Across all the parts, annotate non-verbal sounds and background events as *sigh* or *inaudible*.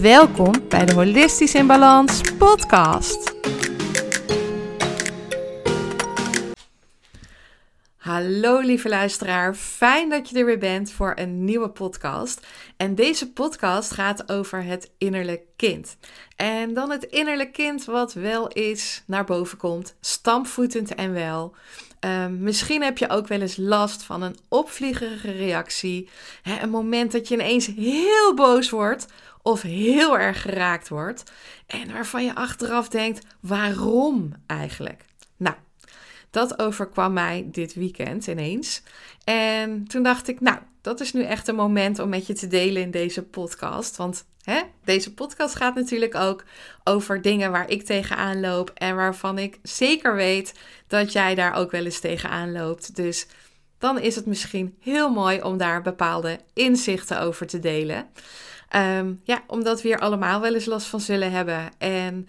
Welkom bij de Holistisch in Balans podcast. Hallo lieve luisteraar, fijn dat je er weer bent voor een nieuwe podcast. En deze podcast gaat over het innerlijk kind. En dan het innerlijk kind wat wel eens naar boven komt, stampvoetend en wel. Ehm, misschien heb je ook wel eens last van een opvliegerige reactie. een moment dat je ineens heel boos wordt of heel erg geraakt wordt. En waarvan je achteraf denkt: waarom eigenlijk? Nou, dat overkwam mij dit weekend ineens. En toen dacht ik: nou, dat is nu echt een moment om met je te delen in deze podcast. Want hè, deze podcast gaat natuurlijk ook over dingen waar ik tegenaan loop. En waarvan ik zeker weet dat jij daar ook wel eens tegenaan loopt. Dus dan is het misschien heel mooi om daar bepaalde inzichten over te delen. Um, ja, omdat we hier allemaal wel eens last van zullen hebben. En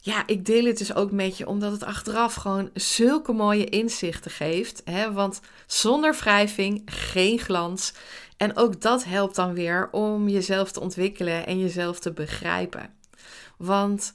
ja, ik deel het dus ook met je omdat het achteraf gewoon zulke mooie inzichten geeft. Hè? Want zonder wrijving geen glans. En ook dat helpt dan weer om jezelf te ontwikkelen en jezelf te begrijpen. Want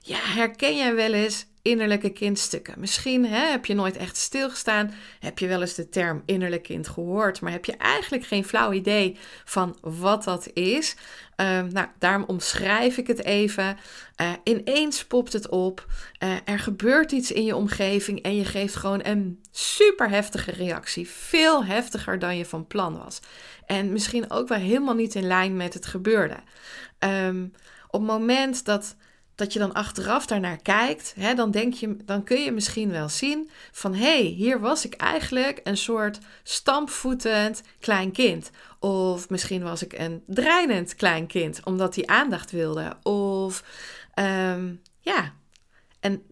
ja, herken jij wel eens innerlijke kindstukken. Misschien hè, heb je nooit echt stilgestaan, heb je wel eens de term innerlijk kind gehoord, maar heb je eigenlijk geen flauw idee van wat dat is. Um, nou, daarom omschrijf ik het even. Uh, ineens popt het op, uh, er gebeurt iets in je omgeving en je geeft gewoon een super heftige reactie. Veel heftiger dan je van plan was. En misschien ook wel helemaal niet in lijn met het gebeurde. Um, op het moment dat dat je dan achteraf daarnaar kijkt, hè, dan, denk je, dan kun je misschien wel zien van hé, hey, hier was ik eigenlijk een soort stampvoetend klein kind. Of misschien was ik een dreinend klein kind, omdat hij aandacht wilde. Of um, ja, en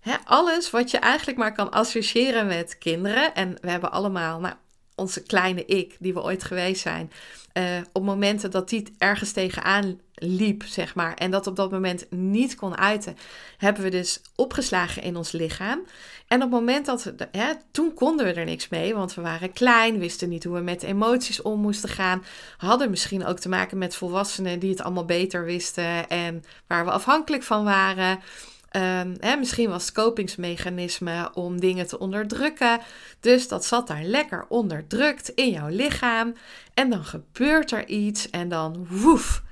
hè, alles wat je eigenlijk maar kan associëren met kinderen. En we hebben allemaal, nou, onze kleine ik, die we ooit geweest zijn, uh, op momenten dat die ergens tegenaan liep, zeg maar, en dat op dat moment niet kon uiten, hebben we dus opgeslagen in ons lichaam. En op het moment dat we, hè, toen konden we er niks mee, want we waren klein, wisten niet hoe we met emoties om moesten gaan, hadden misschien ook te maken met volwassenen die het allemaal beter wisten en waar we afhankelijk van waren. Um, hè, misschien was het kopingsmechanisme om dingen te onderdrukken. Dus dat zat daar lekker onderdrukt in jouw lichaam. En dan gebeurt er iets en dan woef.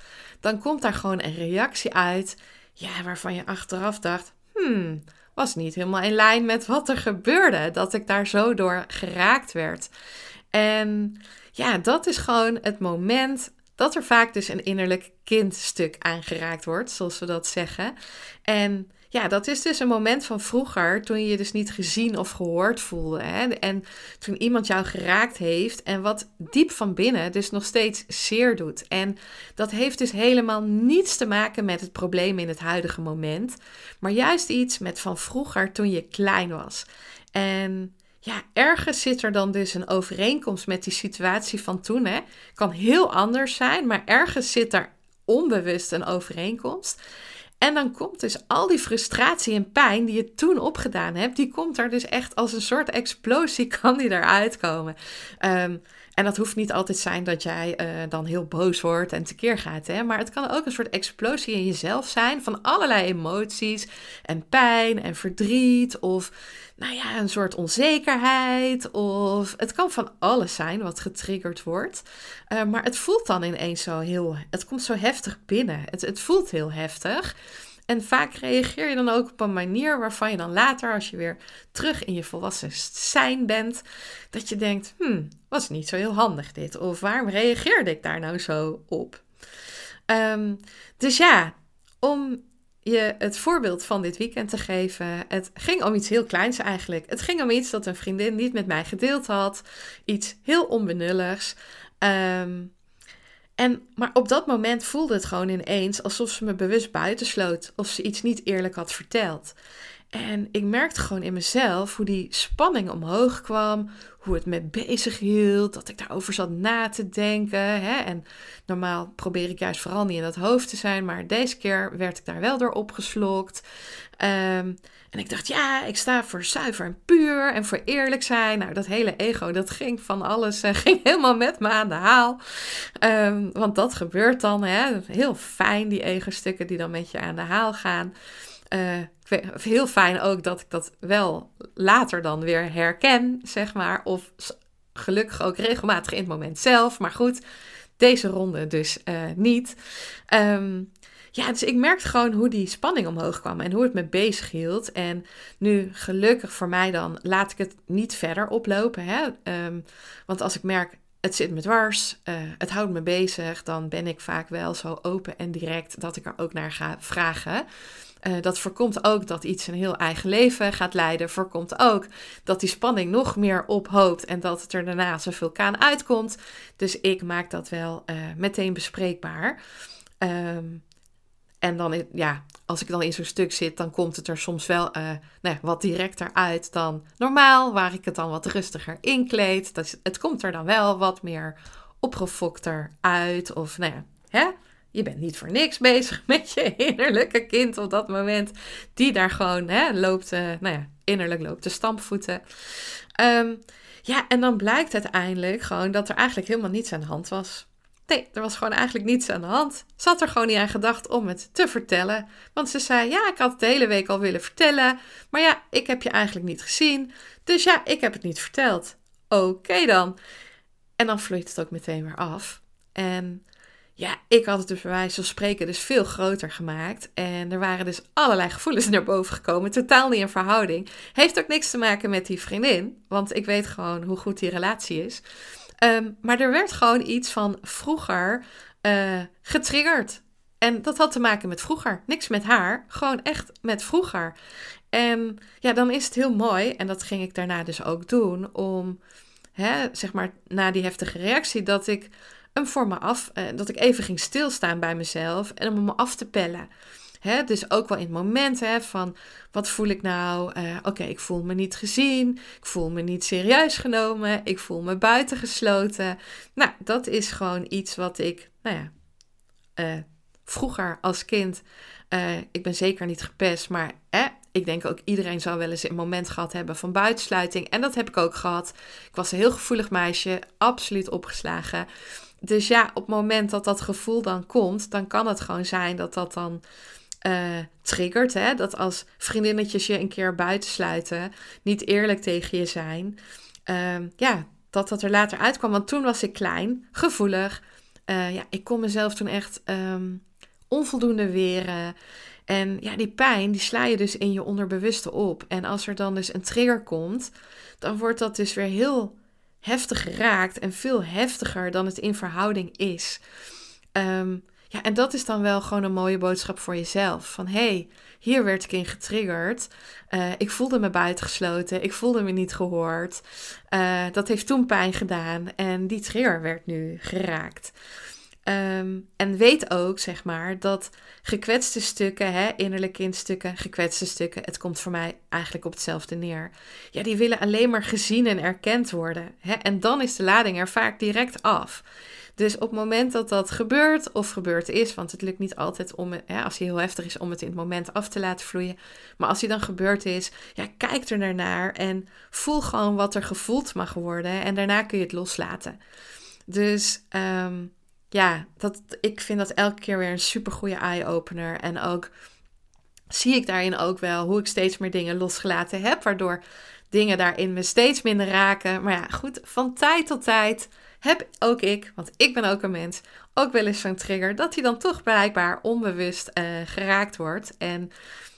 Dan komt daar gewoon een reactie uit. Ja, waarvan je achteraf dacht: hmm, was niet helemaal in lijn met wat er gebeurde. Dat ik daar zo door geraakt werd. En ja, dat is gewoon het moment dat er vaak dus een innerlijk kindstuk aangeraakt wordt, zoals we dat zeggen. En ja, dat is dus een moment van vroeger toen je je dus niet gezien of gehoord voelde. Hè? En toen iemand jou geraakt heeft en wat diep van binnen dus nog steeds zeer doet. En dat heeft dus helemaal niets te maken met het probleem in het huidige moment, maar juist iets met van vroeger toen je klein was. En ja, ergens zit er dan dus een overeenkomst met die situatie van toen. Hè? Kan heel anders zijn, maar ergens zit daar onbewust een overeenkomst. En dan komt dus al die frustratie en pijn die je toen opgedaan hebt, die komt er dus echt als een soort explosie, *laughs* kan die eruit komen. Ehm, en dat hoeft niet altijd zijn dat jij uh, dan heel boos wordt en tekeer gaat. Hè? Maar het kan ook een soort explosie in jezelf zijn van allerlei emoties en pijn en verdriet. Of nou ja, een soort onzekerheid. Of het kan van alles zijn wat getriggerd wordt. Uh, maar het voelt dan ineens zo heel. Het komt zo heftig binnen. Het, het voelt heel heftig. En vaak reageer je dan ook op een manier waarvan je dan later, als je weer terug in je volwassen zijn bent, dat je denkt: hmm, was niet zo heel handig dit. Of waarom reageerde ik daar nou zo op? Um, dus ja, om je het voorbeeld van dit weekend te geven. Het ging om iets heel kleins eigenlijk. Het ging om iets dat een vriendin niet met mij gedeeld had. Iets heel onbenulligs. Um, En, maar op dat moment voelde het gewoon ineens alsof ze me bewust buitensloot. Of ze iets niet eerlijk had verteld. En ik merkte gewoon in mezelf hoe die spanning omhoog kwam, hoe het me bezig hield, dat ik daarover zat na te denken. Hè? En normaal probeer ik juist vooral niet in dat hoofd te zijn, maar deze keer werd ik daar wel door opgeslokt. Um, en ik dacht, ja, ik sta voor zuiver en puur en voor eerlijk zijn. Nou, dat hele ego, dat ging van alles, uh, *laughs* ging helemaal met me aan de haal. Um, want dat gebeurt dan, hè? heel fijn, die ego-stukken die dan met je aan de haal gaan. Uh, heel fijn ook dat ik dat wel later dan weer herken, zeg maar. Of gelukkig ook regelmatig in het moment zelf. Maar goed, deze ronde dus uh, niet. Um, ja, dus ik merkte gewoon hoe die spanning omhoog kwam en hoe het me bezig hield. En nu, gelukkig voor mij dan, laat ik het niet verder oplopen. Hè? Um, want als ik merk, het zit me dwars, uh, het houdt me bezig, dan ben ik vaak wel zo open en direct dat ik er ook naar ga vragen. Uh, dat voorkomt ook dat iets een heel eigen leven gaat leiden. Voorkomt ook dat die spanning nog meer ophoopt en dat het er daarna een vulkaan uitkomt. Dus ik maak dat wel uh, meteen bespreekbaar. Um, en dan, ja, als ik dan in zo'n stuk zit, dan komt het er soms wel nou wat directer uit dan normaal, waar ik het dan wat rustiger inkleed. Dat, het komt er dan wel wat meer opgefokter uit. Of nou ja, hè? Je bent niet voor niks bezig *laughs* met je innerlijke kind op dat moment, die daar gewoon hè, loopt, uh, nou ja, innerlijk loopt te stampvoeten. Um, ja, en dan blijkt uiteindelijk gewoon dat er eigenlijk helemaal niets aan de hand was. Nee, er was gewoon eigenlijk niets aan de hand. Ze had er gewoon niet aan gedacht om het te vertellen. Want ze zei: Ja, ik had het de hele week al willen vertellen. Maar ja, ik heb je eigenlijk niet gezien. Dus ja, ik heb het niet verteld. Oké dan. En dan vloeit het ook meteen weer af. En ja, ik had het dus bij wijze van spreken dus veel groter gemaakt. En er waren dus allerlei gevoelens naar boven gekomen. Totaal niet in verhouding. Heeft ook niks te maken met die vriendin. Want ik weet gewoon hoe goed die relatie is. Um, maar er werd gewoon iets van vroeger uh, getriggerd. En dat had te maken met vroeger. Niks met haar, gewoon echt met vroeger. En ja, dan is het heel mooi, en dat ging ik daarna dus ook doen, om, hè, zeg maar, na die heftige reactie, dat ik hem voor me af, uh, dat ik even ging stilstaan bij mezelf en om me af te pellen. Hè, dus ook wel in het moment hè, van wat voel ik nou? Uh, Oké, ik voel me niet gezien. Ik voel me niet serieus genomen. Ik voel me buitengesloten. Nou, dat is gewoon iets wat ik, nou ja, uh, vroeger als kind. Uh, ik ben zeker niet gepest, maar ik denk ook iedereen zou wel eens een moment gehad hebben van buitensluiting. En dat heb ik ook gehad. Ik was een heel gevoelig meisje, absoluut opgeslagen. Dus ja, op het moment dat dat gevoel dan komt, dan kan het gewoon zijn dat dat dan uh, triggert. Hè? Dat als vriendinnetjes je een keer buitensluiten, niet eerlijk tegen je zijn. Uh, ja, dat dat er later uitkwam. Want toen was ik klein, gevoelig. Uh, ja, ik kon mezelf toen echt um, onvoldoende weren. En ja, die pijn, die sla je dus in je onderbewuste op. En als er dan dus een trigger komt, dan wordt dat dus weer heel heftig geraakt. En veel heftiger dan het in verhouding is. Um, ja, en dat is dan wel gewoon een mooie boodschap voor jezelf. Van hé, hey, hier werd ik in getriggerd. Uh, ik voelde me buitengesloten. Ik voelde me niet gehoord. Uh, dat heeft toen pijn gedaan. En die trigger werd nu geraakt. Um, en weet ook, zeg maar, dat gekwetste stukken, hè, innerlijke kindstukken, gekwetste stukken, het komt voor mij eigenlijk op hetzelfde neer. Ja, die willen alleen maar gezien en erkend worden. Hè? En dan is de lading er vaak direct af. Dus op het moment dat dat gebeurt of gebeurd is, want het lukt niet altijd om, hè, als hij heel heftig is, om het in het moment af te laten vloeien. Maar als hij dan gebeurd is, ja, kijk er naar en voel gewoon wat er gevoeld mag worden. En daarna kun je het loslaten. Dus um, ja, dat, ik vind dat elke keer weer een super goede eye-opener. En ook zie ik daarin ook wel hoe ik steeds meer dingen losgelaten heb, waardoor dingen daarin me steeds minder raken. Maar ja, goed, van tijd tot tijd heb ook ik, want ik ben ook een mens, ook wel eens zo'n trigger, dat hij dan toch blijkbaar onbewust uh, geraakt wordt. En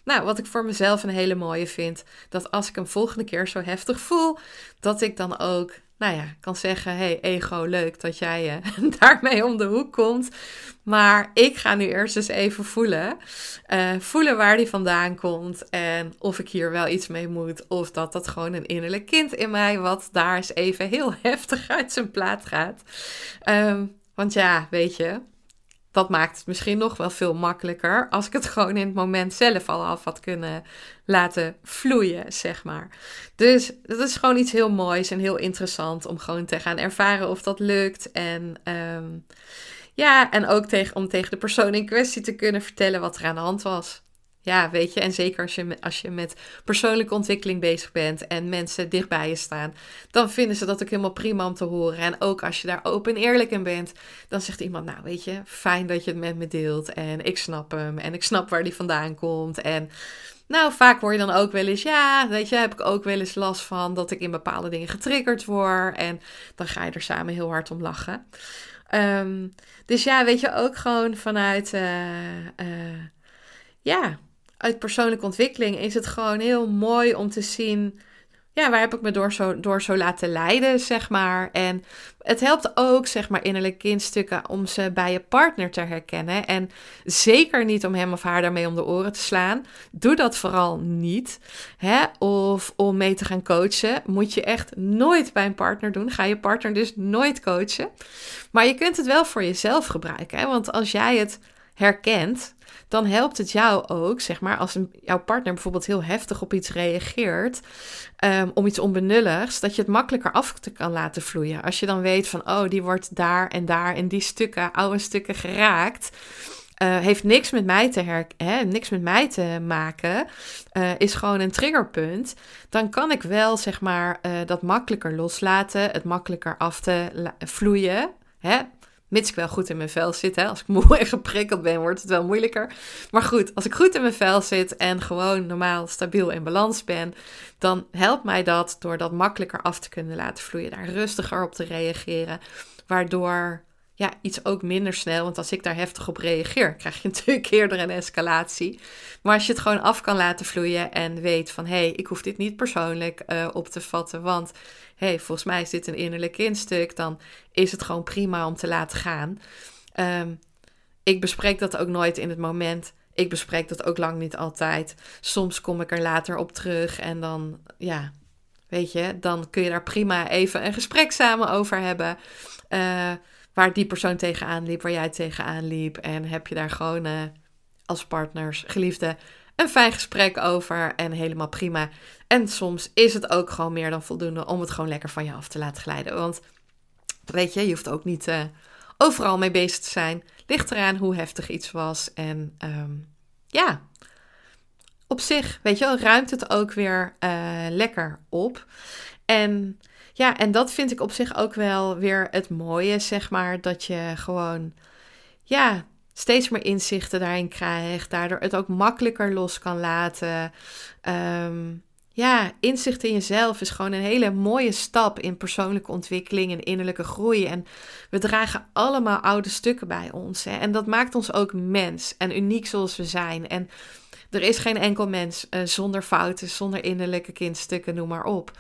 nou, wat ik voor mezelf een hele mooie vind, dat als ik hem volgende keer zo heftig voel, dat ik dan ook nou ja, kan zeggen: hey, ego, leuk dat jij uh, *laughs* daarmee om de hoek komt. Maar ik ga nu eerst eens even voelen. Uh, voelen waar die vandaan komt. En of ik hier wel iets mee moet. Of dat dat gewoon een innerlijk kind in mij, wat daar eens even heel *laughs* heftig uit zijn plaat gaat. Um, Want ja, weet je, dat maakt het misschien nog wel veel makkelijker als ik het *laughs* gewoon in het moment zelf al af had kunnen laten vloeien, zeg maar. Dus dat is gewoon iets heel moois en heel interessant om gewoon te gaan ervaren of dat lukt. En ehm, ja, en ook tegen, om tegen de persoon in kwestie te kunnen vertellen wat er aan de hand was. Ja, weet je, en zeker als je, als je met persoonlijke ontwikkeling bezig bent en mensen dichtbij je staan, dan vinden ze dat ook helemaal prima om te horen. En ook als je daar open en eerlijk in bent, dan zegt iemand, nou weet je, fijn dat je het met me deelt en ik snap hem en ik snap waar die vandaan komt. En nou, vaak hoor je dan ook wel eens, ja, weet je, heb ik ook wel eens last van dat ik in bepaalde dingen getriggerd word. En dan ga je er samen heel hard om lachen. Ehm, dus ja, weet je, ook gewoon vanuit, uh, uh, ja, uit persoonlijke ontwikkeling is het gewoon heel mooi om te zien. Ja, waar heb ik me door zo, door zo laten leiden, zeg maar. En het helpt ook, zeg maar, innerlijke kindstukken om ze bij je partner te herkennen. En zeker niet om hem of haar daarmee om de oren te slaan. Doe dat vooral niet. Hè? Of om mee te gaan coachen. Moet je echt nooit bij een partner doen. Ga je partner dus nooit coachen. Maar je kunt het wel voor jezelf gebruiken. Hè? Want als jij het herkent, dan helpt het jou ook, zeg maar, als een, jouw partner bijvoorbeeld heel heftig op iets reageert, ehm, om iets onbenulligs, dat je het makkelijker af te kan laten vloeien. Als je dan weet van, oh, die wordt daar en daar in die stukken, oude stukken geraakt. Uh, heeft niks met mij te, her hè, niks met mij te maken, uh, is gewoon een triggerpunt, dan kan ik wel zeg maar uh, dat makkelijker loslaten, het makkelijker af te vloeien. Hè? Mits ik wel goed in mijn vel zit. Hè? Als ik *laughs* moe en geprikkeld ben, wordt het wel moeilijker. Maar goed, als ik goed in mijn vel zit en gewoon normaal stabiel in balans ben, dan helpt mij dat door dat makkelijker af te kunnen laten vloeien. Daar rustiger op te reageren. Waardoor ja, iets ook minder snel. Want als ik daar heftig op reageer, krijg je *laughs* natuurlijk eerder een escalatie. Maar als je het gewoon af kan laten vloeien en weet van hé, hey, ik hoef dit niet persoonlijk uh, op te vatten. Want hé, hey, volgens mij is dit een innerlijk instuk. Dan is het gewoon prima om te laten gaan. Um, ik bespreek dat ook nooit in het moment. Ik bespreek dat ook lang niet altijd. Soms kom ik er later op terug en dan, ja, weet je, dan kun je daar prima even een gesprek samen over hebben. Uh, waar die persoon tegenaan liep, waar jij tegenaan liep. En heb je daar gewoon uh, als partners, geliefde, een fijn gesprek over en helemaal prima. En soms is het ook gewoon meer dan voldoende om het gewoon lekker van je af te laten glijden. Want weet je, je hoeft ook niet uh, overal mee bezig te zijn. Ligt eraan hoe heftig iets was. En um, ja, op zich, weet je wel, ruimt het ook weer uh, lekker op. En ja, en dat vind ik op zich ook wel weer het mooie, zeg maar. Dat je gewoon, ja, steeds meer inzichten daarin krijgt. Daardoor het ook makkelijker los kan laten. Um, ja, inzicht in jezelf is gewoon een hele mooie stap in persoonlijke ontwikkeling en innerlijke groei. En we dragen allemaal oude stukken bij ons. Hè? En dat maakt ons ook mens en uniek zoals we zijn. En er is geen enkel mens uh, zonder fouten, zonder innerlijke kindstukken, noem maar op.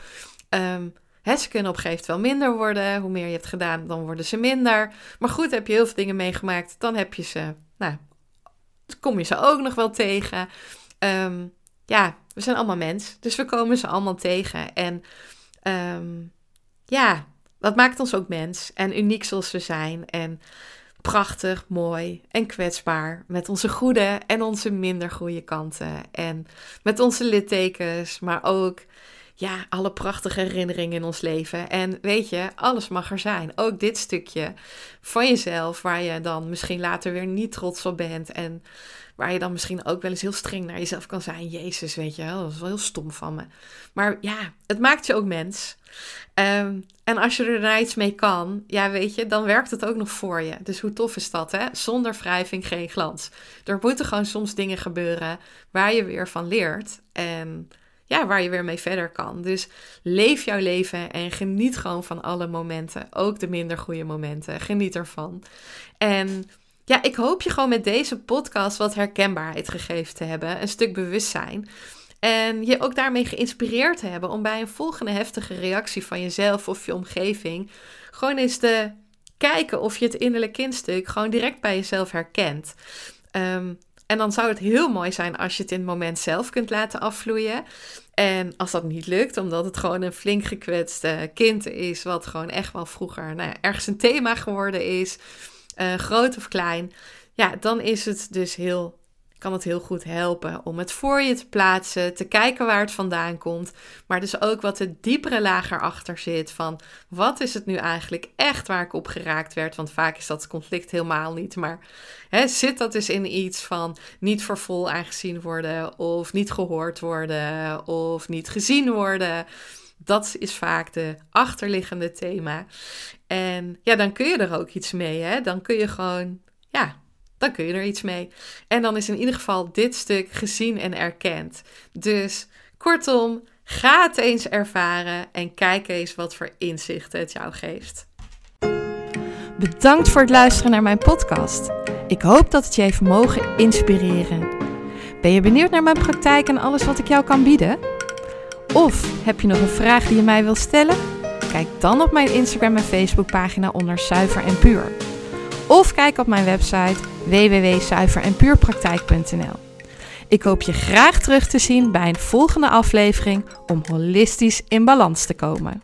Um, ze kunnen op gegeven moment wel minder worden. Hoe meer je hebt gedaan, dan worden ze minder. Maar goed, heb je heel veel dingen meegemaakt, dan heb je ze, nou, kom je ze ook nog wel tegen. Um, ja, we zijn allemaal mens, dus we komen ze allemaal tegen. En um, ja, dat maakt ons ook mens en uniek zoals we zijn. En prachtig, mooi en kwetsbaar. Met onze goede en onze minder goede kanten. En met onze littekens, maar ook ja, alle prachtige herinneringen in ons leven. En weet je, alles mag er zijn. Ook dit stukje van jezelf, waar je dan misschien later weer niet trots op bent. En waar je dan misschien ook wel eens heel streng naar jezelf kan zijn. Jezus, weet je, dat is wel heel stom van me. Maar ja, het maakt je ook mens. Um, en als je er daar iets mee kan, ja, weet je, dan werkt het ook nog voor je. Dus hoe tof is dat, hè? Zonder wrijving geen glans. Er moeten gewoon soms dingen gebeuren waar je weer van leert. En ja, waar je weer mee verder kan. Dus leef jouw leven en geniet gewoon van alle momenten. Ook de minder goede momenten. Geniet ervan. En ja, ik hoop je gewoon met deze podcast wat herkenbaarheid gegeven te hebben. Een stuk bewustzijn. En je ook daarmee geïnspireerd te hebben om bij een volgende heftige reactie van jezelf of je omgeving gewoon eens te kijken of je het innerlijk kindstuk gewoon direct bij jezelf herkent. Um, en dan zou het heel mooi zijn als je het in het moment zelf kunt laten afvloeien. En als dat niet lukt, omdat het gewoon een flink gekwetste kind is, wat gewoon echt wel vroeger nou ja, ergens een thema geworden is. uh, groot of klein, ja, dan is het dus heel kan het heel goed helpen om het voor je te plaatsen, te kijken waar het vandaan komt, maar dus ook wat de diepere laag erachter zit van wat is het nu eigenlijk echt waar ik op geraakt werd, want vaak is dat conflict helemaal niet, maar hè, zit dat dus in iets van niet voor vol aangezien worden of niet gehoord worden of niet gezien worden. Dat is vaak de achterliggende thema. En ja, dan kun je er ook iets mee. Hè? Dan kun je gewoon ja, dan kun je er iets mee. En dan is in ieder geval dit stuk gezien en erkend. Dus kortom, ga het eens ervaren en kijk eens wat voor inzichten het jou geeft. Bedankt voor het luisteren naar mijn podcast. Ik hoop dat het je heeft mogen inspireren. Ben je benieuwd naar mijn praktijk en alles wat ik jou kan bieden? Of heb je nog een vraag die je mij wilt stellen? Kijk dan op mijn Instagram en Facebook pagina onder Zuiver en Puur. Of kijk op mijn website www.zuiverenpuurpraktijk.nl. Ik hoop je graag terug te zien bij een volgende aflevering om holistisch in balans te komen.